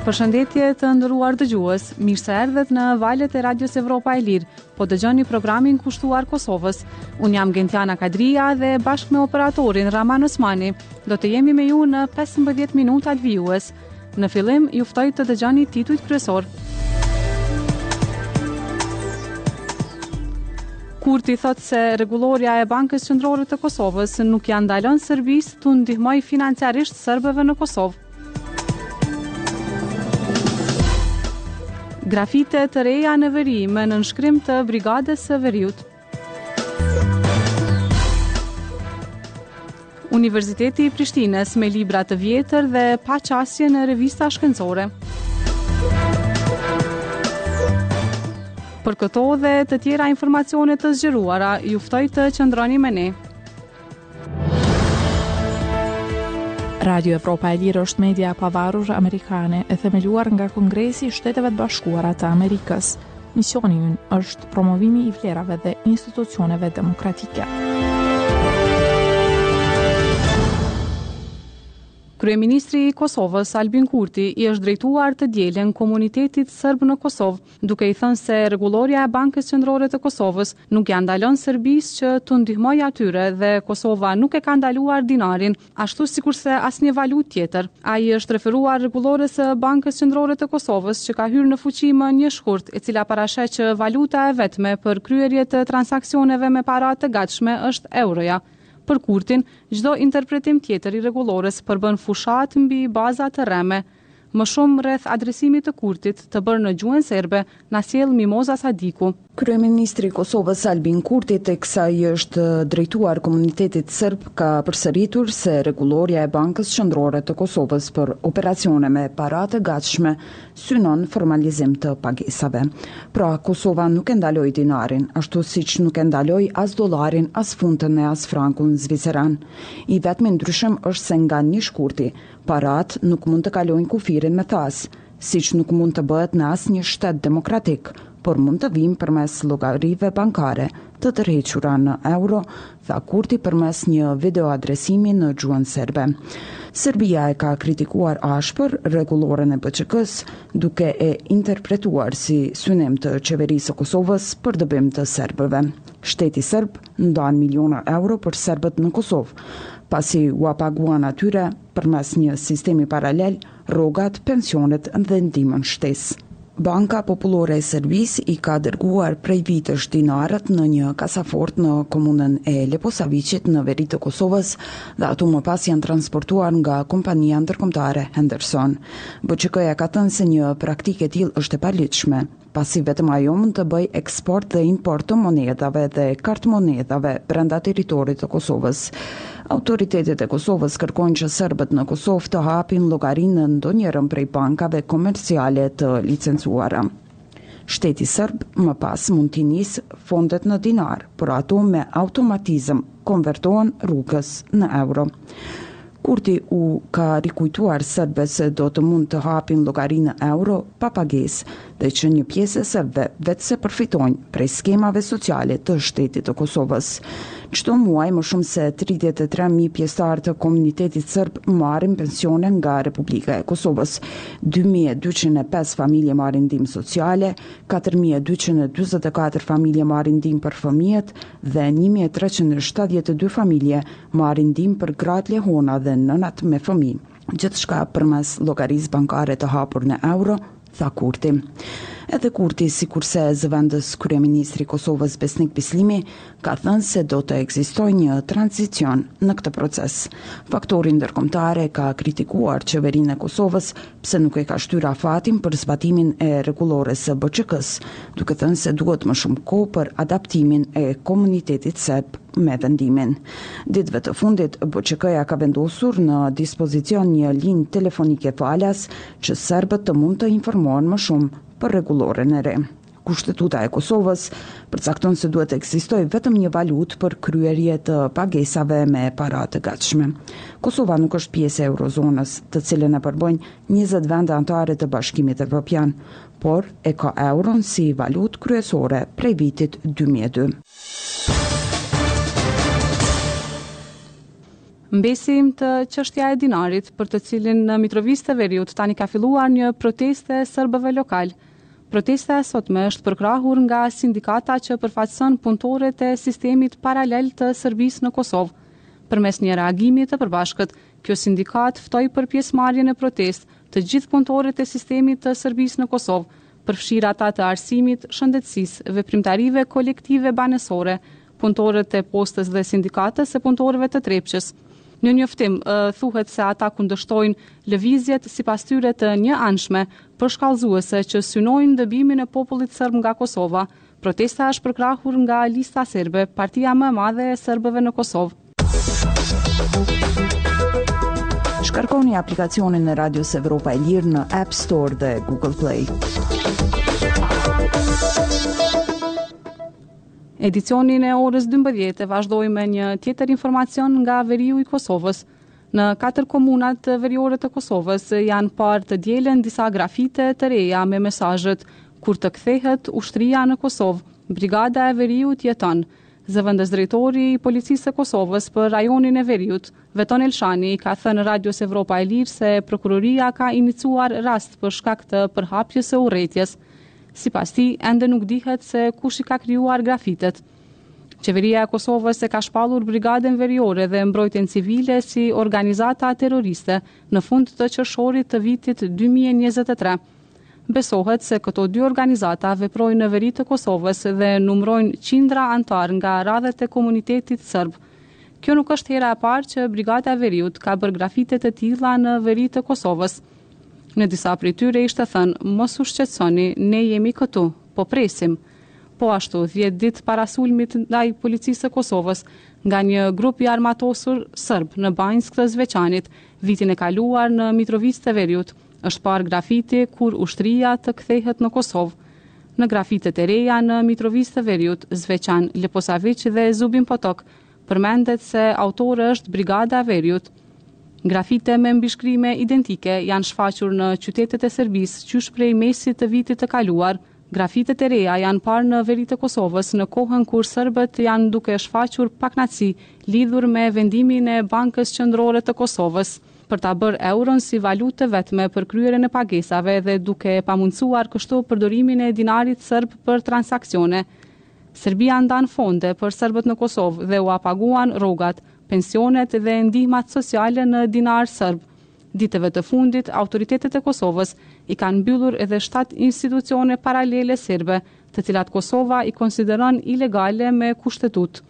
Përshëndetje të nderuar dëgjues, mirë se erdhët në valët e Radios Evropa e Lirë, po dëgjoni programin kushtuar Kosovës. Unë jam Gentiana Kadriu dhe bashkë me operatorin Rrahman Osmani, do të jemi me ju në 15 minutat vijuese. Në fillim, ju ftoj të dëgjoni titujt kryesorë. Kurti thotë se rregullorja e Bankës Qendrore të Kosovës nuk ia ndalon Serbisë t'u ndihmojë financiarisht serbëve në Kosovë. Grafite të reja në veri me nënshkrim të Brigadës së Veriut. Universiteti i Prishtinës me libra të vjetër dhe pa qasje në revista shkencore. Për këto dhe të tjera informacione të zgjeruara, ju ftoj të qëndroni me ne. Radio Evropa e Lirë është media e pavarur amerikane e themeluar nga Kongresi i Shteteve të Bashkuara të Amerikës. Misioni ynë është promovimi i vlerave dhe institucioneve demokratike. Kryeministri i Kosovës Albin Kurti i është drejtuar të dielën komunitetit serb në Kosovë duke i thënë se rregullorja e Bankës Qendrore të Kosovës nuk ia ndalon Serbisë që t'u ndihmojë atyre dhe Kosova nuk e ka ndaluar dinarin, ashtu sikurse asnjë valutë tjetër. Ai i është referuar rregullores së Bankës Qendrore të Kosovës që ka hyrë në fuqi më një shkurt, e cila parasheh që valuta e vetme për kryerje të transaksioneve me para të gatshme është euroja. Për Kurtin, çdo interpretim tjetër i rregullores përbën fushatë mbi baza të rreme. Më shumë rreth adresimit të Kurtit, të bërë në gjuhën serbe, na sjell Mimoza Sadiku. Kryeministri i Kosovës, Albin Kurti, teksa i është drejtuar komunitetit serb, ka përsëritur se rregullorja e Bankës Qendrore të Kosovës për operacione me para të gatshme synon formalizim të pagesave. Pra, Kosova nuk e ndaloi dinarin, ashtu siç nuk e ndaloi as dollarin, as funtën e as frangun zviceran. I vetmi ndryshim është se nga një shkurti Paratë nuk mund të kalojnë kufirin me thasë, siç nuk mund të bëhet në asnjë shtet demokratik, por mund të vijnë përmes llogarive bankare të tërhequra në euro, tha Kurti përmes një videoadresimi në gjuhën serbe. Serbia e ka kritikuar ashpër rregulloren e BQK-së, duke e interpretuar si synim të Qeverisë së Kosovës për dëbim të serbëve. Shteti serb ndan miliona euro për serbët në Kosovë, pasi ua paguan atyre, përmes një sistemi paralel, rrogat, pensionet dhe ndihmën shtesë. Banka Popullore e Serbisë i ka dërguar prej vitesh dinarët në një kasafortë në komunën e Leposaviqit në veri të Kosovës dhe ato më pas janë transportuar nga kompania ndërkombëtare Henderson. BQK-ja ka thënë se një praktikë e tillë është e paligjshme. pasi vetëm ajo mund të bëjë eksport dhe import të monedhave dhe kartëmonedhave brenda territorit të Kosovës. Autoritetet e Kosovës kërkojnë që serbët në Kosovë të hapin llogari në ndonjërën prej bankave komerciale të licencuara. Shteti serb më pas mund t'i nisë fondet në dinarë, por ato me automatizëm konvertohen rrugës në euro. Kurti u ka rikujtuar serbëve se do të mund të hapin llogari në euro pa pagesë dhe që një pjesë e serbëve veçse përfitojnë prej skemave sociale të shtetit të Kosovës. Çdo muaj më shumë se tridhjetë e tre mijë pjesëtarë të komunitetit serb marrin pensione nga Republika e Kosovës. Dy mijë e dyqind e pesë familje marrin ndihmë sociale, katër mijë e dyqind e njëzet e katër familje marrin ndihmë për fëmijët, dhe një mijë e treqind e shtatëdhjetë e dy familje marrin ndihmë për gratë lehona dhe nënat me fëmijë, gjithçka përmes llogarisë bankare të hapur në euro, tha Kurti. Edhe Kurti, sikurse zëvendëskryeministri i Kosovës Besnik Bislimi, ka thënë se do të ekzistojë një tranzicion në këtë proces. Faktori ndërkombëtar e ka kritikuar qeverinë e Kosovës pse nuk e ka shtyrë afatin për zbatimin e rregullores së BQK-së, duke thënë se duhet më shumë kohë për adaptimin e komunitetit serb me vendimin. Ditëve të fundit, BQK-ja ka vendosur në dispozicion një linjë telefonike falas që serbët të mund të informohen më shumë për rregulloren e re. Kushtetuta e Kosovës përcakton se duhet të ekzistojë vetëm një valutë për kryerje të pagesave me para të gatshme. Kosova nuk është pjesë e Eurozonës, të cilën e përbëjnë njëzet vende anëtare të Bashkimit Evropian, por e ka euron si valutë kryesore prej vitit dy mijë e dy. Mbesim te çështja e dinarit, për të cilin në Mitrovicë të Veriut tani ka filluar një protestë e serbëve lokalë, Protesta e sotme është përkrahur nga sindikata që përfaqëson punëtorët e sistemit paralel të Serbisë në Kosovë. Përmes një reagimi të përbashkët, kjo sindikatë ftoi për pjesëmarrje në protestë të gjithë punëtorët e sistemit të Serbisë në Kosovë, përfshirë ata të arsimit, shëndetësisë, veprimtarive kolektive banesore, punëtorët e postës dhe sindikatës së punëtorëve të Trepçës. Në njoftim, thuhet se ata kundërshtojnë lëvizjet sipas tyre të njëanshme përshkallëzuese që synojnë dëbimin e popullit serb nga Kosova. Protesta është përkrahur nga Lista Serbe, partia më e madhe e serbëve në Kosovë. Shkarkoni aplikacionin e Radios Evropa e Lirë në App Store dhe Google Play. Edicionin e orës 12 e vazhdoj me një tjetër informacion nga veriu i Kosovës. Në katër komunat veriore të Kosovës janë parë të dielën disa grafite të reja me mesazhet Kur të kthehet ushtria në Kosovë, Brigada e Veriut jeton. Zëvendës drejtori i Policisë së Kosovës për rajonin e Veriut, Veton Elshani, i ka thënë Radios Evropa e Lirë se prokuroria ka iniciuar rast për shkak të përhapjes së urrejtjes. Sipas tij, ende nuk dihet se kush i ka krijuar grafitet. Qeveria e Kosovës e ka shpallur Brigadën Veriore dhe Mbrojtjen Civile si organizata terroriste në fund të qershorit të vitit dy mijë e njëzet e tre. Besohet se këto dy organizata veprojnë në veri të Kosovës dhe numërojnë qindra anëtarë nga radhët e komunitetit serb. Kjo nuk është hera e parë që Brigada e Veriut ka bërë grafite të tilla në veri të Kosovës. Në disa prej tyre ishte thënë, mos u shqetësoni, ne jemi këtu, po presim. Po ashtu, dhjetë ditë para sulmit ndaj Policisë së Kosovës nga një grup i armatosur serb në Banjskë të Zveçanit, vitin e kaluar në Mitrovicë të Veriut, është parë grafiti Kur ushtria të kthehet në Kosovë. Në grafitet e reja në Mitrovicë të Veriut, Zveçan, Leposaviq dhe Zubin Potok, përmendet se autore është Brigada e Veriut. Grafite me mbishkrime identike janë shfaqur në qytetet e Serbisë qysh prej mesit të vitit të kaluar, Grafitet e reja janë parë në veri të Kosovës në kohën kur serbët janë duke shfaqur pakënaqësi lidhur me vendimin e Bankës Qendrore të Kosovës për ta bërë euron si valutë të vetme për kryerjen e pagesave dhe duke pamundësuar kështu përdorimin e dinarit serb për transaksione. Serbia ndan fonde për serbët në Kosovë dhe ua paguan rrogat, pensionet dhe ndihmat sociale në dinarë serbë. Ditëve të fundit, autoritetet e Kosovës i kanë mbyllur edhe shtatë institucione paralele serbe, të cilat Kosova i konsideron ilegale me Kushtetutë.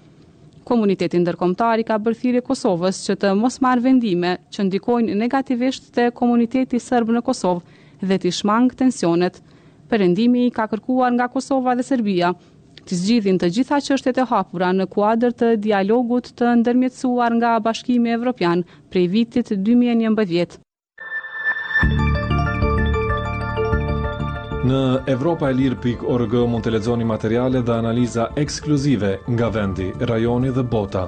Komuniteti ndërkombëtar i ka bërë thirrje Kosovës që të mos marrë vendime që ndikojnë negativisht te komuniteti serb në Kosovë dhe t'i shmangë tensionet. Perëndimi i ka kërkuar nga Kosova dhe Serbia t'i zgjidhin të gjitha çështjet e hapura në kuadër të dialogut të ndërmjetësuar nga Bashkimi Evropian prej vitit dy mijë e njëmbëdhjetë. Në evropaelire.org mund të lexoni materiale dhe analiza ekskluzive nga vendi, rajoni dhe bota.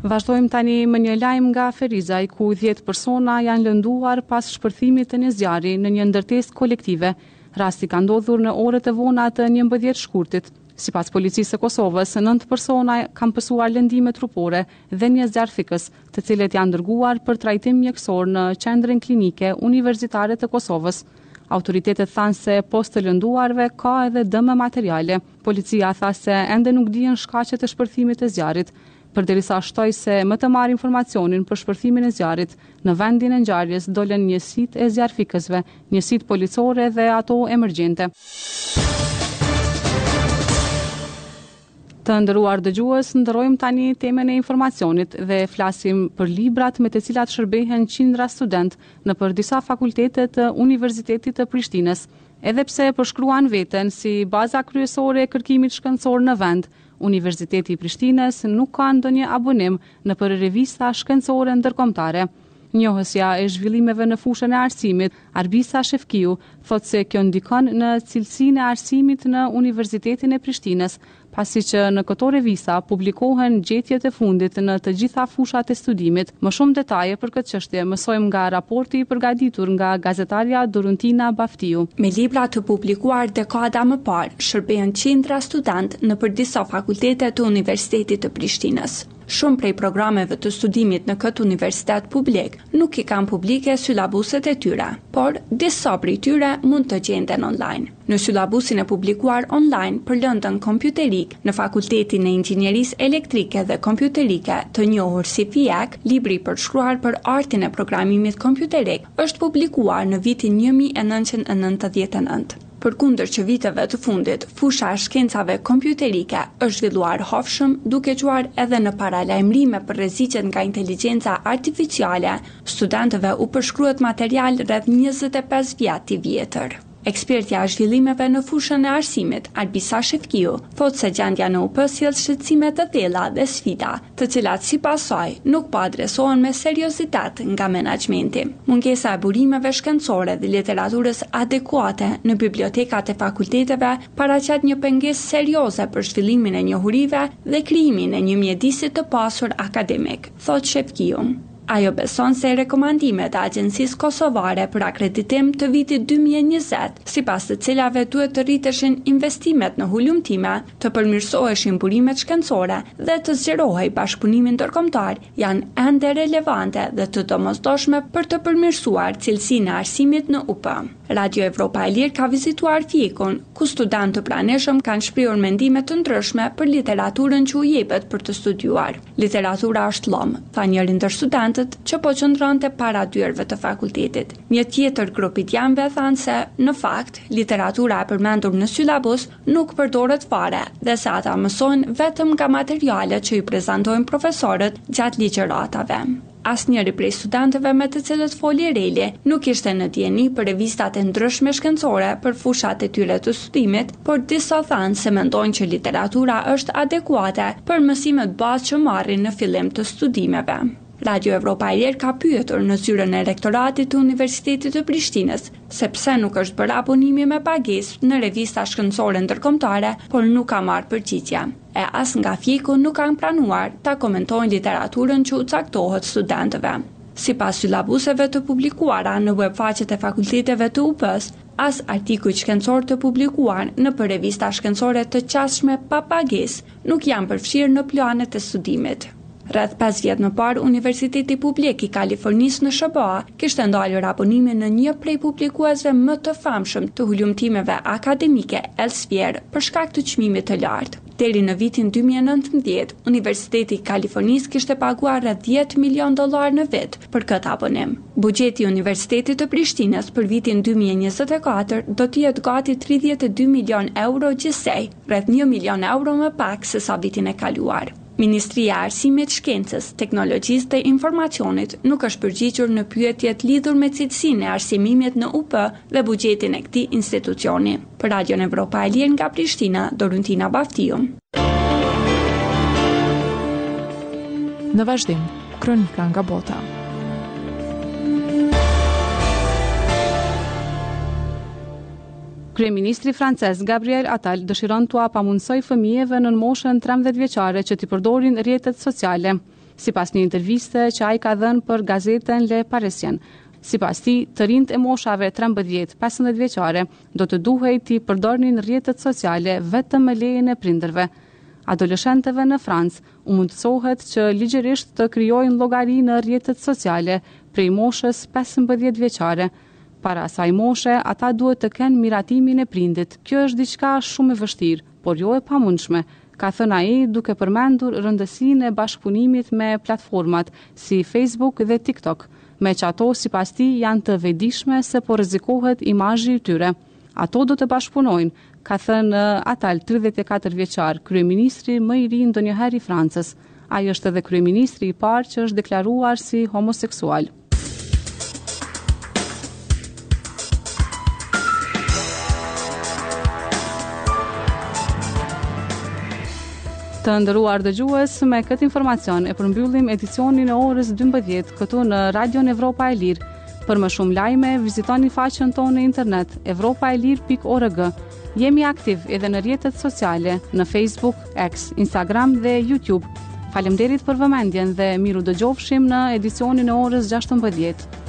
Vazhdojmë tani me një lajm nga Ferizaj, ku dhjetë persona janë lënduar pas shpërthimit të një zjarri në një ndërtesë kolektive. Rasti ka ndodhur në orët e vona të njëmbëdhjetë shkurtit. Sipas Policisë së Kosovës, nëntë persona kanë pësuar lëndime trupore dhe një zjarrfikës, të cilët janë dërguar për trajtim mjekësor në Qendrën Klinike Universitare të Kosovës. Autoritetet thanë se pos të lënduarve ka edhe dëme materiale. Policia tha se ende nuk dihen shkaqet e shpërthimit të zjarrit. përderisa shtoi se me të marrë informacionin për shpërthimin e zjarrit, në vendin e ngjarjes dolën njësitë e zjarrfikësve, njësitë policore dhe ato emergjente. Të nderuar dëgjues, ndërrojmë tani temën e informacionit dhe flasim për librat me të cilat shërbehen qindra studentë nëpër disa fakultete të Universitetit të Prishtinës. Edhe pse e përshkruan veten si baza kryesore e kërkimit shkencor në vend, Universiteti i Prishtinës nuk ka ndonjë abonim nëpër revista shkencore ndërkombëtare. Njohësja e zhvillimeve në fushën e arsimit, Arbisa Shefkiu, thotë se kjo ndikon në cilësinë e arsimit në Universitetin e Prishtinës, pasi që në këto revista publikohen gjetjet e fundit në të gjitha fushat e studimit, Më shumë detaje për këtë çështje mësojmë nga raporti i përgatitur nga gazetarja Doruntina Baftiu. Me libra të publikuar dekada më parë, shërbehen qindra studentë nëpër disa fakultete të Universitetit të Prishtinës. Shumë prej programeve të studimit në këtë universitet publik nuk i kanë publike syllabuset e tyre, por disa prej tyre mund të gjenden online. Në syllabusin e publikuar online për lëndën kompjuterikë në Fakultetin e Inxhinierisë Elektrike dhe Kompjuterike, të njohur si FIEK, libri i përshkruar për artin e programimit kompjuterik është publikuar në vitin një mijë e nëntëqind e nëntëdhjetë e nëntë. Përkundër që viteve të fundit, fusha e shkencave kompjuterike është zhvilluar hovshëm, duke çuar edhe në paralajmërime për rreziqet nga inteligjenca artificiale, studentëve u përshkruhet material rreth njëzet e pesë vjet i vjetër. Ekspertja e zhvillimeve në fushën e arsimit, Arbisa Shefkiu, thotë se gjendja në UP sjell shqetësime të thella dhe sfida, të cilat sipas saj, nuk po adresohen me seriozitet nga menaxhmenti. Mungesa e burimeve shkencore dhe literaturës adekuate në bibliotekat e fakulteteve paraqet një pengesë serioze për zhvillimin e njohurive dhe krijimin e një mjedisi të pasur akademik, thotë Shefkiu. Ajo beson se rekomandimet e Agjencisë Kosovare për Akreditim të vitit dy mijë e njëzet, sipas të cilave duhet të rriteshin investimet në hulumtime, të përmirësoheshin burimet shkencore dhe të zgjerohej bashkëpunimi ndërkombëtar, janë ende relevante dhe të domosdoshme për të përmirësuar cilësinë e arsimit në UP. Radio Evropa e Lirë ka vizituar FIEK-un, ku studentë të pranishëm kanë shprehur mendime të ndryshme për literaturën që u jepet për të studiuar. Literatura është llom, tha njëri ndër studentët që po qëndronte para dyerve të fakultetit. Një tjetër grup i djemve thanë se, në fakt, literatura e përmendur në sylabus nuk përdoret fare dhe se ata mësojnë vetëm nga materialet që i prezantojnë profesorët gjatë ligjëratave. Asnjëri prej studentëve me të cilët foli REL-i nuk ishte në dijeni për revistat e ndryshme shkencore për fushat e tyre të studimit, por disa thanë se mendojnë që literatura është adekuate për mësimet bazë që marrin në fillim të studimeve. Radio Evropa e Lirë ka pyetur në zyrën e Rektoratit të Universitetit të Prishtinës se pse nuk është bërë abonimi me pagesë në revista shkencore ndërkombëtare, por nuk ka marrë përgjigje. e as nga FIEK-u nuk kanë pranuar ta komentojnë literaturën që u caktohet studentëve. Sipas sylabuseve të publikuara në uebfaqet e fakulteteve të UP-së, as artikuj shkencorë të publikuar nëpër revista shkencore të qasshme pa pagesë nuk janë përfshirë në planet e studimit. Rreth pesë vjet më parë, Universiteti Publik i Kalifornisë në SHBA kishte ndalur abonimin në një prej publikuesve më të famshëm të hulumtimeve akademike, Elsevier, për shkak të çmimit të lartë. Deri në vitin dy mijë e nëntëmbëdhjetë, Universiteti i Kalifornisë kishte paguar rreth dhjetë milionë dollarë në vit për këtë abonim. Buxheti i Universitetit të Prishtinës për vitin dy mijë e njëzet e katër do të jetë gati tridhjetë e dy milionë euro gjithsej, rreth një milion euro më pak sesa vitin e kaluar. Ministria e Arsimit, Shkencës, Teknologjisë dhe Informacionit nuk është përgjigjur në pyetjet lidhur me cilësinë e arsimimit në UP dhe buxhetin e këtij institucioni. Për Radion Evropa e Lirë nga Prishtina, Doruntina Baliu. Në vazhdim, kronika nga bota. Kryeministri francez Gabriel Attal dëshiron t'ua pamundësojë fëmijëve nën moshën trembëdhjetë vjeçare që t'i përdorin rrjetet sociale, sipas një interviste që ai ka dhënë për gazetën Le Parisien. Sipas tij, të rinjtë e moshave trembëdhjetë, pesëmbëdhjetë vjeçare do të duhej t'i përdornin rrjetet sociale vetëm me lejen e prindërve. Adoleshentëve në Francë u mundësohet që ligjërisht të krijojnë llogari në rrjetet sociale prej moshës pesëmbëdhjetë vjeçare, Para asaj moshe, ata duhet të kenë miratimin e prindit. Kjo është diçka shumë e vështirë, por jo e pamundshme, ka thënë ai, duke përmendur rëndësinë e bashkëpunimit me platformat si Facebook dhe TikTok, meqë ato sipas tij janë të vetëdijshme se po rrezikohet imazhi i tyre. Ato do të bashkëpunojnë, ka thënë Attal, tridhjetë e katër vjeçar, kryeministri më i ri ndonjëherë i Francës. Ai është edhe kryeministri i parë që është deklaruar si homoseksual. Të nderuar dëgjues, me këtë informacion e përmbyllim edicionin e orës 12 këtu në Radion Evropa e Lirë. Për më shumë lajme, vizitoni faqen tonë në internet evropaelire.org. Jemi aktiv edhe në rrjetet sociale, në Facebook, X, Instagram dhe YouTube. Faleminderit për vëmendjen dhe mirudëgjofshim në edicionin e orës 16.